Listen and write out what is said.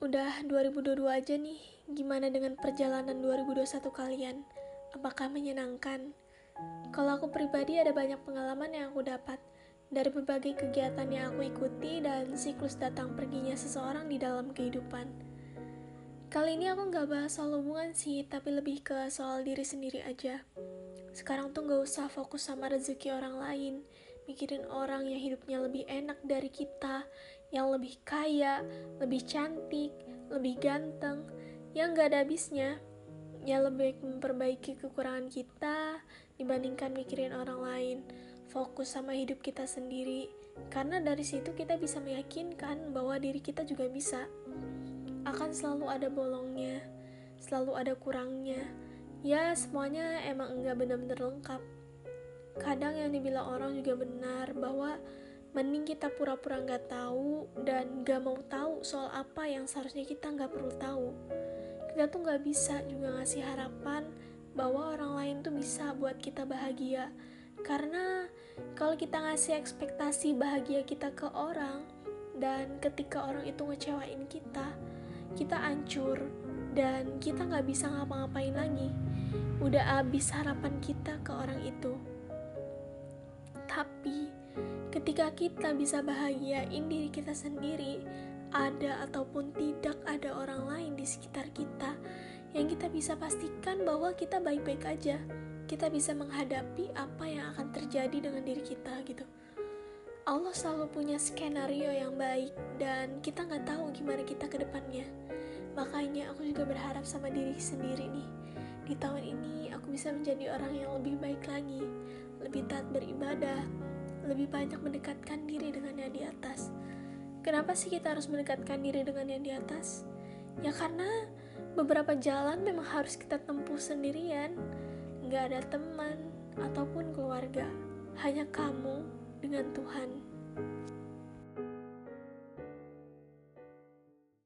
2022 aja nih, gimana dengan perjalanan 2021 kalian? Apakah menyenangkan? Kalau aku pribadi ada banyak pengalaman yang aku dapat dari berbagai kegiatan yang aku ikuti dan siklus datang perginya seseorang di dalam kehidupan. Kali ini aku nggak bahas soal hubungan sih, tapi lebih ke soal diri sendiri aja. Sekarang tuh nggak usah fokus sama rezeki orang lain, mikirin orang yang hidupnya lebih enak dari kita, yang lebih kaya, lebih cantik, lebih ganteng, yang gak ada habisnya. Ya lebih memperbaiki kekurangan kita dibandingkan mikirin orang lain. Fokus sama hidup kita sendiri, karena dari situ kita bisa meyakinkan bahwa diri kita juga bisa. Akan selalu ada bolongnya, selalu ada kurangnya. Ya, semuanya emang enggak benar-benar lengkap. Kadang yang dibilang orang juga benar bahwa mending kita pura-pura nggak tahu dan nggak mau tahu soal apa yang seharusnya kita nggak perlu tahu. Kita tuh nggak bisa juga ngasih harapan bahwa orang lain tuh bisa buat kita bahagia. Karena kalau kita ngasih ekspektasi bahagia kita ke orang dan ketika orang itu ngecewain kita kita hancur dan kita nggak bisa ngapa-ngapain lagi. Udah habis harapan kita ke orang itu tapi Ketika kita bisa bahagiain diri kita sendiri, ada ataupun tidak ada orang lain di sekitar kita yang kita bisa pastikan bahwa kita baik-baik aja. Kita bisa menghadapi apa yang akan terjadi dengan diri kita gitu. Allah selalu punya skenario yang baik dan kita nggak tahu gimana kita ke depannya. Makanya aku juga berharap sama diri sendiri nih. Di tahun ini aku bisa menjadi orang yang lebih baik lagi, lebih taat beribadah, lebih banyak mendekatkan diri dengan yang di atas. Kenapa sih kita harus mendekatkan diri dengan yang di atas? Ya karena beberapa jalan memang harus kita tempuh sendirian. Gak ada teman ataupun keluarga. Hanya kamu dengan Tuhan.